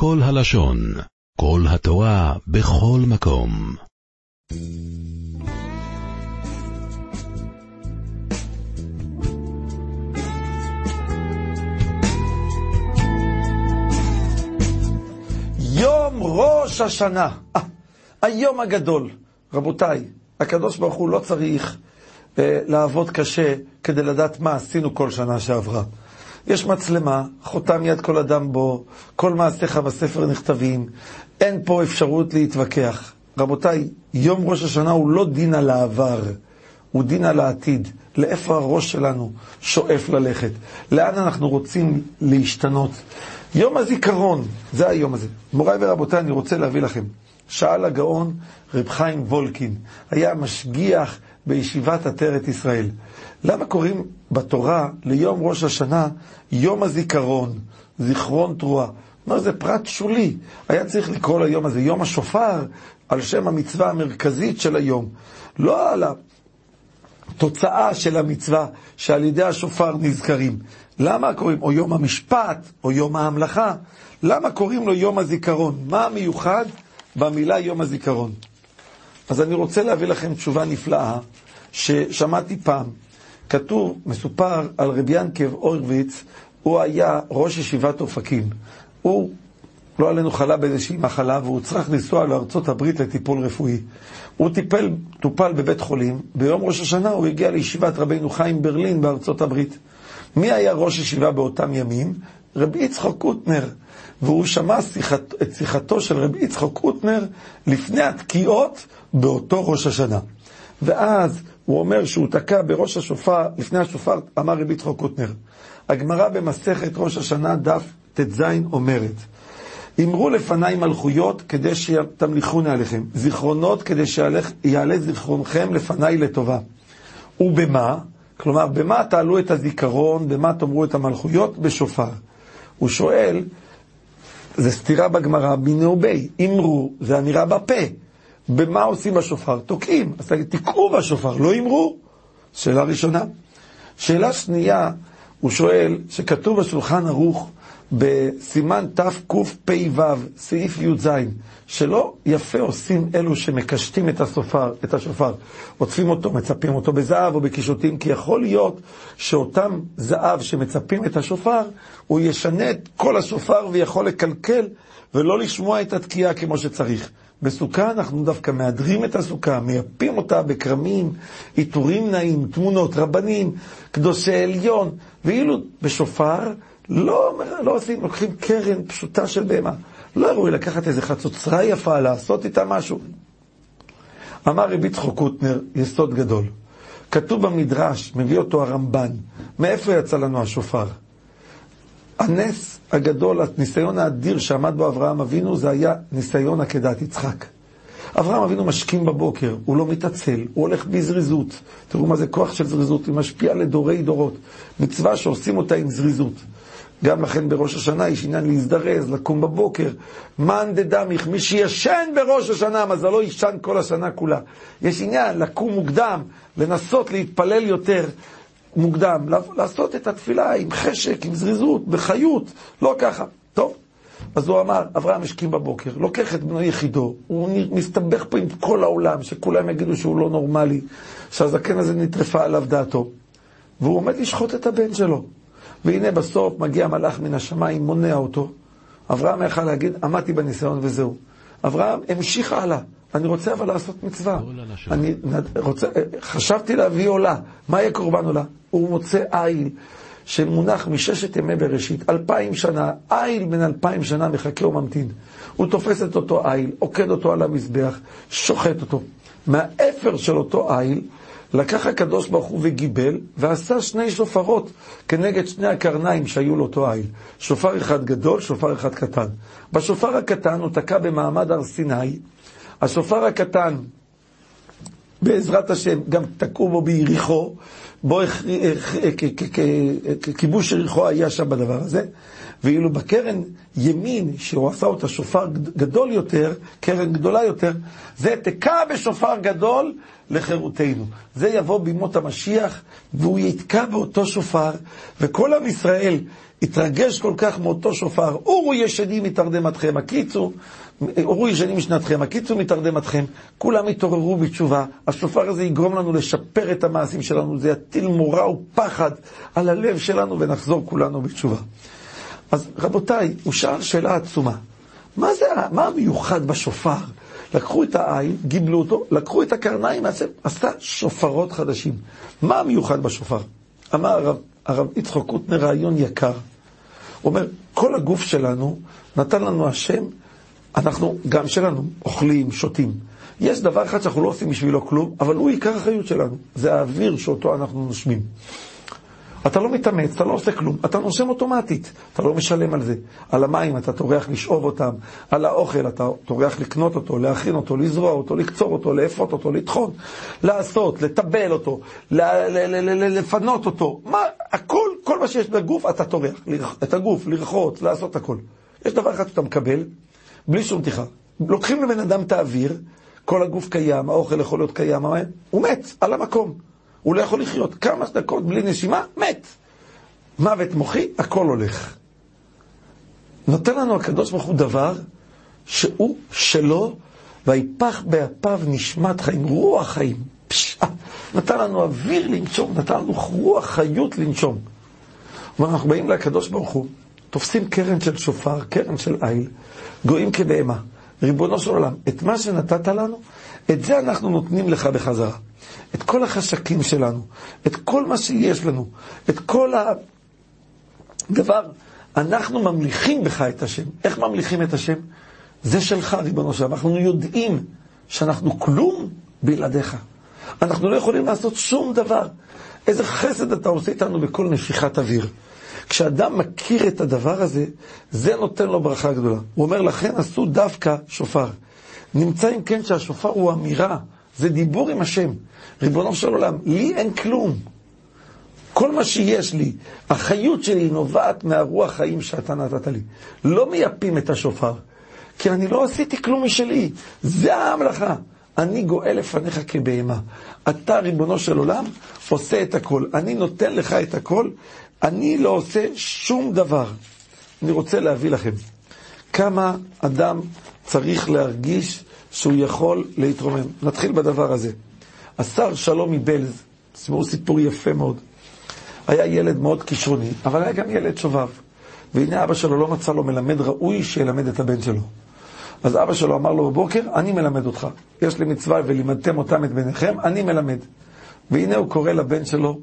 כל הלשון, כל התורה, בכל מקום. יום ראש השנה, אה, היום הגדול. רבותיי, הקדוש ברוך הוא לא צריך אה, לעבוד קשה כדי לדעת מה עשינו כל שנה שעברה. יש מצלמה, חותם יד כל אדם בו, כל מעשיך בספר נכתבים, אין פה אפשרות להתווכח. רבותיי, יום ראש השנה הוא לא דין על העבר, הוא דין על העתיד. לאיפה הראש שלנו שואף ללכת? לאן אנחנו רוצים להשתנות? יום הזיכרון, זה היום הזה. מוריי ורבותיי, אני רוצה להביא לכם. שאל הגאון רב חיים וולקין, היה משגיח בישיבת עטרת ישראל. למה קוראים בתורה ליום ראש השנה יום הזיכרון, זיכרון תרועה? אומר, זה פרט שולי. היה צריך לקרוא ליום הזה יום השופר, על שם המצווה המרכזית של היום. לא על התוצאה של המצווה שעל ידי השופר נזכרים. למה קוראים, או יום המשפט, או יום ההמלכה, למה קוראים לו יום הזיכרון? מה המיוחד במילה יום הזיכרון? אז אני רוצה להביא לכם תשובה נפלאה ששמעתי פעם. כתוב, מסופר על רבי ינקב אורוויץ, הוא היה ראש ישיבת אופקים. הוא, לא עלינו, חלה באיזושהי מחלה, והוא צריך לנסוע לארצות הברית לטיפול רפואי. הוא טיפל, טופל בבית חולים, ביום ראש השנה הוא הגיע לישיבת רבינו חיים ברלין בארצות הברית. מי היה ראש ישיבה באותם ימים? רבי יצחק קוטנר. והוא שמע שיחת, את שיחתו של רבי יצחק קוטנר לפני התקיעות באותו ראש השנה. ואז הוא אומר שהוא תקע בראש השופר, לפני השופר, אמר רבי יצחק קוטנר. הגמרא במסכת ראש השנה, דף ט"ז, אומרת, אמרו לפניי מלכויות כדי שתמליכוני עליכם, זיכרונות כדי שיעלה זיכרונכם לפניי לטובה. ובמה? כלומר, במה תעלו את הזיכרון, במה תאמרו את המלכויות? בשופר. הוא שואל, זה סתירה בגמרא, מנאובי, אמרו, זה הנראה בפה. במה עושים בשופר? תוקעים. אז תגיד, תקעו בשופר, לא אמרו. שאלה ראשונה. שאלה שנייה, הוא שואל, שכתוב בשולחן ערוך, בסימן תקפ"ו, סעיף י"ז, שלא יפה עושים אלו שמקשטים את, הסופר, את השופר, עוטפים אותו, מצפים אותו בזהב או בקישוטים, כי יכול להיות שאותם זהב שמצפים את השופר, הוא ישנה את כל השופר ויכול לקלקל ולא לשמוע את התקיעה כמו שצריך. בסוכה אנחנו דווקא מהדרים את הסוכה, מייפים אותה בכרמים, עיטורים נעים, תמונות רבנים, קדושי עליון, ואילו בשופר לא, לא עושים, לוקחים קרן פשוטה של בהמה. לא ראוי לקחת איזה חצוצרה יפה, לעשות איתה משהו. אמר רבי צחוק קוטנר, יסוד גדול. כתוב במדרש, מביא אותו הרמב"ן, מאיפה יצא לנו השופר? הנס הגדול, הניסיון האדיר שעמד בו אברהם אבינו, זה היה ניסיון עקדת יצחק. אברהם אבינו משכים בבוקר, הוא לא מתעצל, הוא הולך בזריזות. תראו מה זה כוח של זריזות, היא משפיעה לדורי דורות. מצווה שעושים אותה עם זריזות. גם לכן בראש השנה יש עניין להזדרז, לקום בבוקר. מאן דדמיך, מי שישן בראש השנה, מזלו יישן כל השנה כולה. יש עניין לקום מוקדם, לנסות להתפלל יותר מוקדם, לעשות את התפילה עם חשק, עם זריזות, בחיות, לא ככה. טוב, אז הוא אמר, אברהם השכים בבוקר, לוקח את בנו יחידו, הוא מסתבך פה עם כל העולם, שכולם יגידו שהוא לא נורמלי, שהזקן הזה נטרפה עליו דעתו, והוא עומד לשחוט את הבן שלו. והנה בסוף מגיע מלאך מן השמיים, מונע אותו. אברהם יכל להגיד, עמדתי בניסיון וזהו. אברהם המשיך הלאה. אני רוצה אבל לעשות מצווה. אני רוצה, חשבתי להביא עולה. מה יהיה קורבן עולה? הוא מוצא איל שמונח מששת ימי בראשית, אלפיים שנה, איל בן אלפיים שנה מחכה וממתין. הוא תופס את אותו איל, עוקד אותו על המזבח, שוחט אותו. מהאפר של אותו איל, לקח הקדוש ברוך הוא וגיבל, ועשה שני שופרות כנגד שני הקרניים שהיו לאותו איל. שופר אחד גדול, שופר אחד קטן. בשופר הקטן הוא תקע במעמד הר סיני. השופר הקטן, בעזרת השם, גם תקעו בו ביריחו, בו כיבוש יריחו היה שם בדבר הזה. ואילו בקרן ימין, שהוא עשה אותה שופר גדול יותר, קרן גדולה יותר, זה תקע בשופר גדול לחירותנו. זה יבוא בימות המשיח, והוא יתקע באותו שופר, וכל עם ישראל יתרגש כל כך מאותו שופר. אורו ישנים מתרדמתכם, הקיצו, אורו ישנים משנתכם, הקיצו מתרדמתכם, כולם יתעוררו בתשובה. השופר הזה יגרום לנו לשפר את המעשים שלנו, זה יטיל מורא ופחד על הלב שלנו, ונחזור כולנו בתשובה. אז רבותיי, הוא שאל שאלה עצומה. מה זה, מה המיוחד בשופר? לקחו את העין, גיבלו אותו, לקחו את הקרניים, עשתה שופרות חדשים. מה המיוחד בשופר? אמר הרב, הרב יצחק קוטנר רעיון יקר. הוא אומר, כל הגוף שלנו נתן לנו השם, אנחנו גם שלנו אוכלים, שותים. יש דבר אחד שאנחנו לא עושים בשבילו כלום, אבל הוא עיקר החיות שלנו. זה האוויר שאותו אנחנו נושמים. אתה לא מתאמץ, אתה לא עושה כלום, אתה נושם אוטומטית, אתה לא משלם על זה. על המים אתה טורח לשאוב אותם, על האוכל אתה טורח לקנות אותו, להכין אותו, לזרוע אותו, לקצור אותו, לאפות אותו, לטחון, לעשות, לטבל אותו, לפנות אותו. מה, הכל, כל מה שיש בגוף אתה טורח, את הגוף, לרחוץ, לעשות הכל. יש דבר אחד שאתה מקבל, בלי שום תיכה. לוקחים לבן אדם את האוויר, כל הגוף קיים, האוכל יכול להיות קיים, הוא מת על המקום. הוא לא יכול לחיות. כמה דקות בלי נשימה, מת. מוות מוחי, הכל הולך. נותן לנו הקדוש ברוך הוא דבר שהוא שלו, ויפח באפיו נשמת חיים, רוח חיים. פשע. נתן לנו אוויר לנשום, נתן לנו רוח חיות לנשום. כלומר, אנחנו באים לקדוש ברוך הוא, תופסים קרן של שופר, קרן של איל, גויים כבהמה. ריבונו של עולם, את מה שנתת לנו, את זה אנחנו נותנים לך בחזרה. את כל החשקים שלנו, את כל מה שיש לנו, את כל הדבר, אנחנו ממליכים בך את השם. איך ממליכים את השם? זה שלך, ריבונו שלם. אנחנו יודעים שאנחנו כלום בלעדיך. אנחנו לא יכולים לעשות שום דבר. איזה חסד אתה עושה איתנו בכל נפיחת אוויר. כשאדם מכיר את הדבר הזה, זה נותן לו ברכה גדולה. הוא אומר, לכן עשו דווקא שופר. נמצא אם כן שהשופר הוא אמירה, זה דיבור עם השם. ריבונו של עולם, לי אין כלום. כל מה שיש לי, החיות שלי נובעת מהרוח חיים שאתה נתת לי. לא מייפים את השופר, כי אני לא עשיתי כלום משלי. זה ההמלכה. אני גואל לפניך כבהמה. אתה, ריבונו של עולם, עושה את הכל. אני נותן לך את הכל, אני לא עושה שום דבר. אני רוצה להביא לכם כמה אדם צריך להרגיש שהוא יכול להתרומם. נתחיל בדבר הזה. השר שלום מבלז, סיפור סיפור יפה מאוד. היה ילד מאוד כישרוני, אבל היה גם ילד שובב. והנה אבא שלו לא מצא לו מלמד ראוי שילמד את הבן שלו. אז אבא שלו אמר לו בבוקר, אני מלמד אותך. יש לי מצווה ולימדתם אותם את בניכם, אני מלמד. והנה הוא קורא לבן שלו,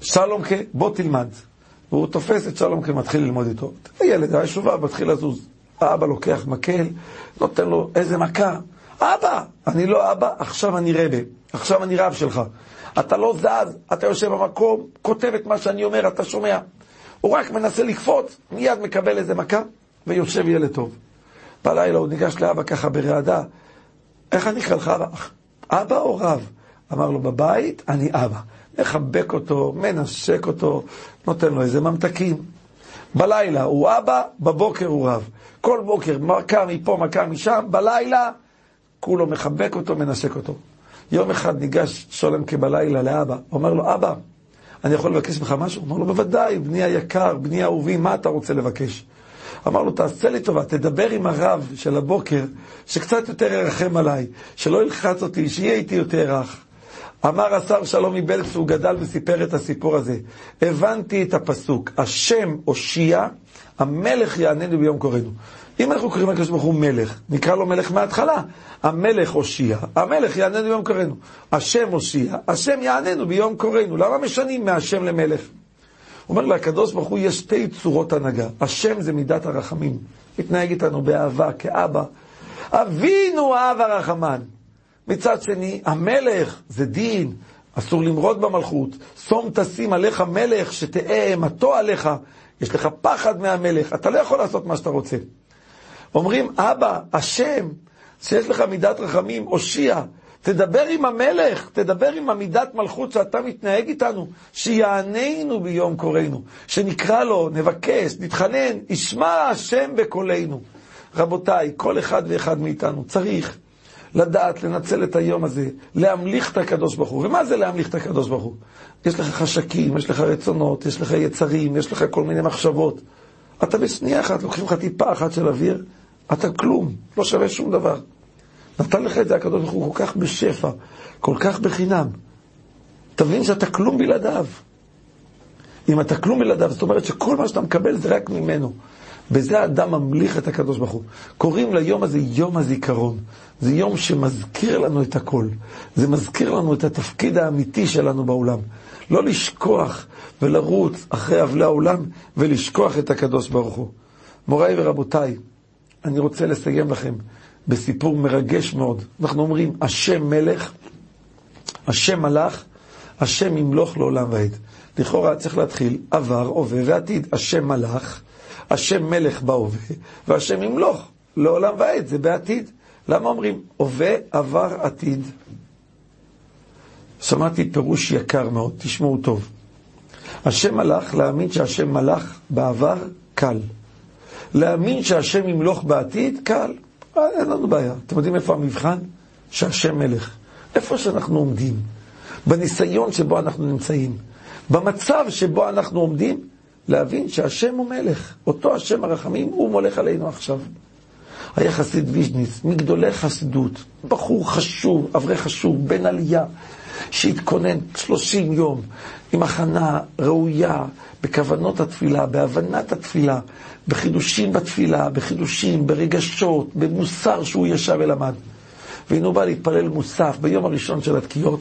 שלומקה, בוא תלמד. והוא תופס את שלומקה ומתחיל ללמוד איתו. הילד היה שובב, מתחיל לזוז. האבא לוקח מקל, נותן לו איזה מכה. אבא, אני לא אבא, עכשיו אני רבה, עכשיו אני רב שלך. אתה לא זז, אתה יושב במקום, כותב את מה שאני אומר, אתה שומע. הוא רק מנסה לקפוץ, מיד מקבל איזה מכה, ויושב ילד טוב. בלילה הוא ניגש לאבא ככה ברעדה, איך אני אקרא לך אבא? אבא או רב? אמר לו, בבית אני אבא. מחבק אותו, מנשק אותו, נותן לו איזה ממתקים. בלילה הוא אבא, בבוקר הוא רב. כל בוקר מכה מפה, מכה משם, בלילה כולו מחבק אותו, מנשק אותו. יום אחד ניגש שולם כבלילה לאבא, אומר לו, אבא, אני יכול לבקש ממך משהו? אמר לו, בוודאי, בני היקר, בני אהובי, מה אתה רוצה לבקש? אמר לו, תעשה לי טובה, תדבר עם הרב של הבוקר, שקצת יותר ירחם עליי, שלא ילחץ אותי, שיהיה איתי יותר רך. אמר השר שלום מבלקס, הוא גדל וסיפר את הסיפור הזה. הבנתי את הפסוק, השם הושיע, המלך יעננו ביום קוראנו. אם אנחנו קוראים לקדוש ברוך הוא מלך, נקרא לו מלך מההתחלה. המלך הושיע, המלך יעננו ביום קוראנו. השם הושיע, השם יעננו ביום קוראנו. למה משנים מהשם למלך? אומר לקדוש ברוך הוא יש שתי צורות הנהגה. השם זה מידת הרחמים. מתנהג איתנו באהבה, כאבא. אבינו אב הרחמן. מצד שני, המלך זה דין, אסור למרוד במלכות. שום תשים עליך מלך, שתהא אימתו עליך. יש לך פחד מהמלך, אתה לא יכול לעשות מה שאתה רוצה. אומרים, אבא, השם, שיש לך מידת רחמים, הושיע, תדבר עם המלך, תדבר עם עמידת מלכות שאתה מתנהג איתנו, שיעננו ביום קוראנו, שנקרא לו, נבקש, נתחנן, ישמע השם בקולנו. רבותיי, כל אחד ואחד מאיתנו צריך לדעת לנצל את היום הזה, להמליך את הקדוש ברוך הוא. ומה זה להמליך את הקדוש ברוך הוא? יש לך חשקים, יש לך רצונות, יש לך יצרים, יש לך כל מיני מחשבות. אתה בשנייה אחת, לוקחים לך טיפה אחת של אוויר, אתה כלום, לא שווה שום דבר. נתן לך את זה הקדוש ברוך הוא כל כך בשפע, כל כך בחינם. תבין שאתה כלום בלעדיו. אם אתה כלום בלעדיו, זאת אומרת שכל מה שאתה מקבל זה רק ממנו. בזה האדם ממליך את הקדוש ברוך הוא. קוראים ליום הזה יום הזיכרון. זה יום שמזכיר לנו את הכל. זה מזכיר לנו את התפקיד האמיתי שלנו בעולם. לא לשכוח ולרוץ אחרי אבלי העולם ולשכוח את הקדוש ברוך הוא. מוריי ורבותיי, אני רוצה לסיים לכם בסיפור מרגש מאוד. אנחנו אומרים, השם מלך, השם מלך, השם ימלוך לעולם ועד. לכאורה צריך להתחיל עבר, הווה ועתיד. השם מלך, השם מלך בהווה, והשם ימלוך לעולם ועד, זה בעתיד. למה אומרים הווה, עבר, עתיד? שמעתי פירוש יקר מאוד, תשמעו טוב. השם מלך, להאמין שהשם מלך בעבר, קל. להאמין שהשם ימלוך בעתיד, קל. אה, אין לנו בעיה. אתם יודעים איפה המבחן? שהשם מלך. איפה שאנחנו עומדים, בניסיון שבו אנחנו נמצאים, במצב שבו אנחנו עומדים, להבין שהשם הוא מלך. אותו השם הרחמים, הוא מולך עלינו עכשיו. היה חסיד ויז'ניץ, מגדולי חסידות, בחור חשוב, אברך חשוב, בן עלייה, שהתכונן 30 יום עם הכנה ראויה, בכוונות התפילה, בהבנת התפילה, בחידושים בתפילה, בחידושים, ברגשות, במוסר שהוא ישב ולמד. הוא בא להתפלל מוסף ביום הראשון של התקיעות,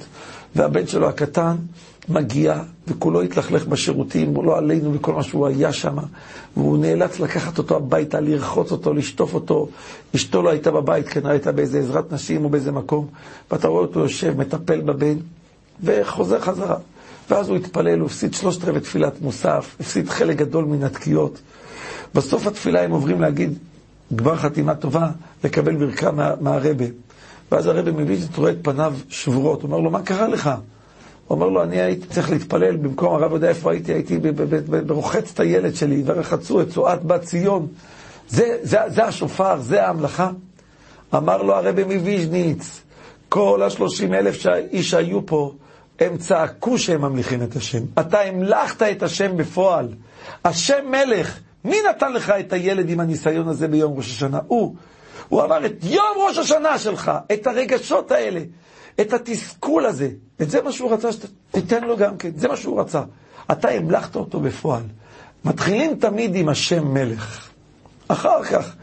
והבן שלו הקטן מגיע, וכולו התלכלך בשירותים, לא עלינו וכל מה שהוא היה שם, והוא נאלץ לקחת אותו הביתה, לרחוץ אותו, לשטוף אותו. אשתו לא הייתה בבית, כנראה הייתה באיזה עזרת נשים או באיזה מקום, ואתה רואה אותו יושב, מטפל בבן, וחוזר חזרה. ואז הוא התפלל, הוא הפסיד שלושת רבעי תפילת מוסף, הפסיד חלק גדול מן התקיעות. בסוף התפילה הם עוברים להגיד גמר חתימה טובה, לקבל ברכה מה, מהרבה. ואז הרבה מוויז'ניץ רואה את פניו שבורות, אומר לו, מה קרה לך? הוא אומר לו, אני הייתי צריך להתפלל, במקום הרב יודע איפה הייתי, הייתי ברוחץ את הילד שלי, ורחצו את צועת בת ציון. זה, זה, זה השופר, זה ההמלכה. אמר לו הרבי מוויז'ניץ, כל השלושים אלף איש שהיו פה, הם צעקו שהם ממליכים את השם. אתה המלכת את השם בפועל. השם מלך. מי נתן לך את הילד עם הניסיון הזה ביום ראש השנה? הוא. הוא אמר את יום ראש השנה שלך, את הרגשות האלה, את התסכול הזה. את זה מה שהוא רצה שתיתן לו גם כן, זה מה שהוא רצה. אתה המלכת אותו בפועל. מתחילים תמיד עם השם מלך. אחר כך,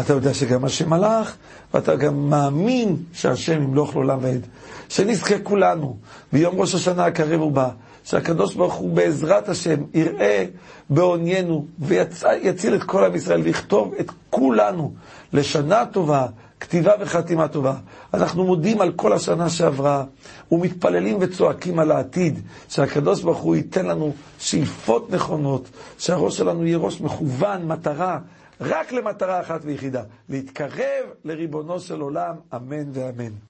אתה יודע שגם השם מלך, ואתה גם מאמין שהשם ימלוך לעולם ועד. שנזכה כולנו ביום ראש השנה הקרב ובא, שהקדוש ברוך הוא בעזרת השם יראה בעוניינו ויציל את כל עם ישראל ויכתוב את כולנו לשנה טובה, כתיבה וחתימה טובה. אנחנו מודים על כל השנה שעברה ומתפללים וצועקים על העתיד, שהקדוש ברוך הוא ייתן לנו שאיפות נכונות, שהראש שלנו יהיה ראש מכוון, מטרה. רק למטרה אחת ויחידה, להתקרב לריבונו של עולם, אמן ואמן.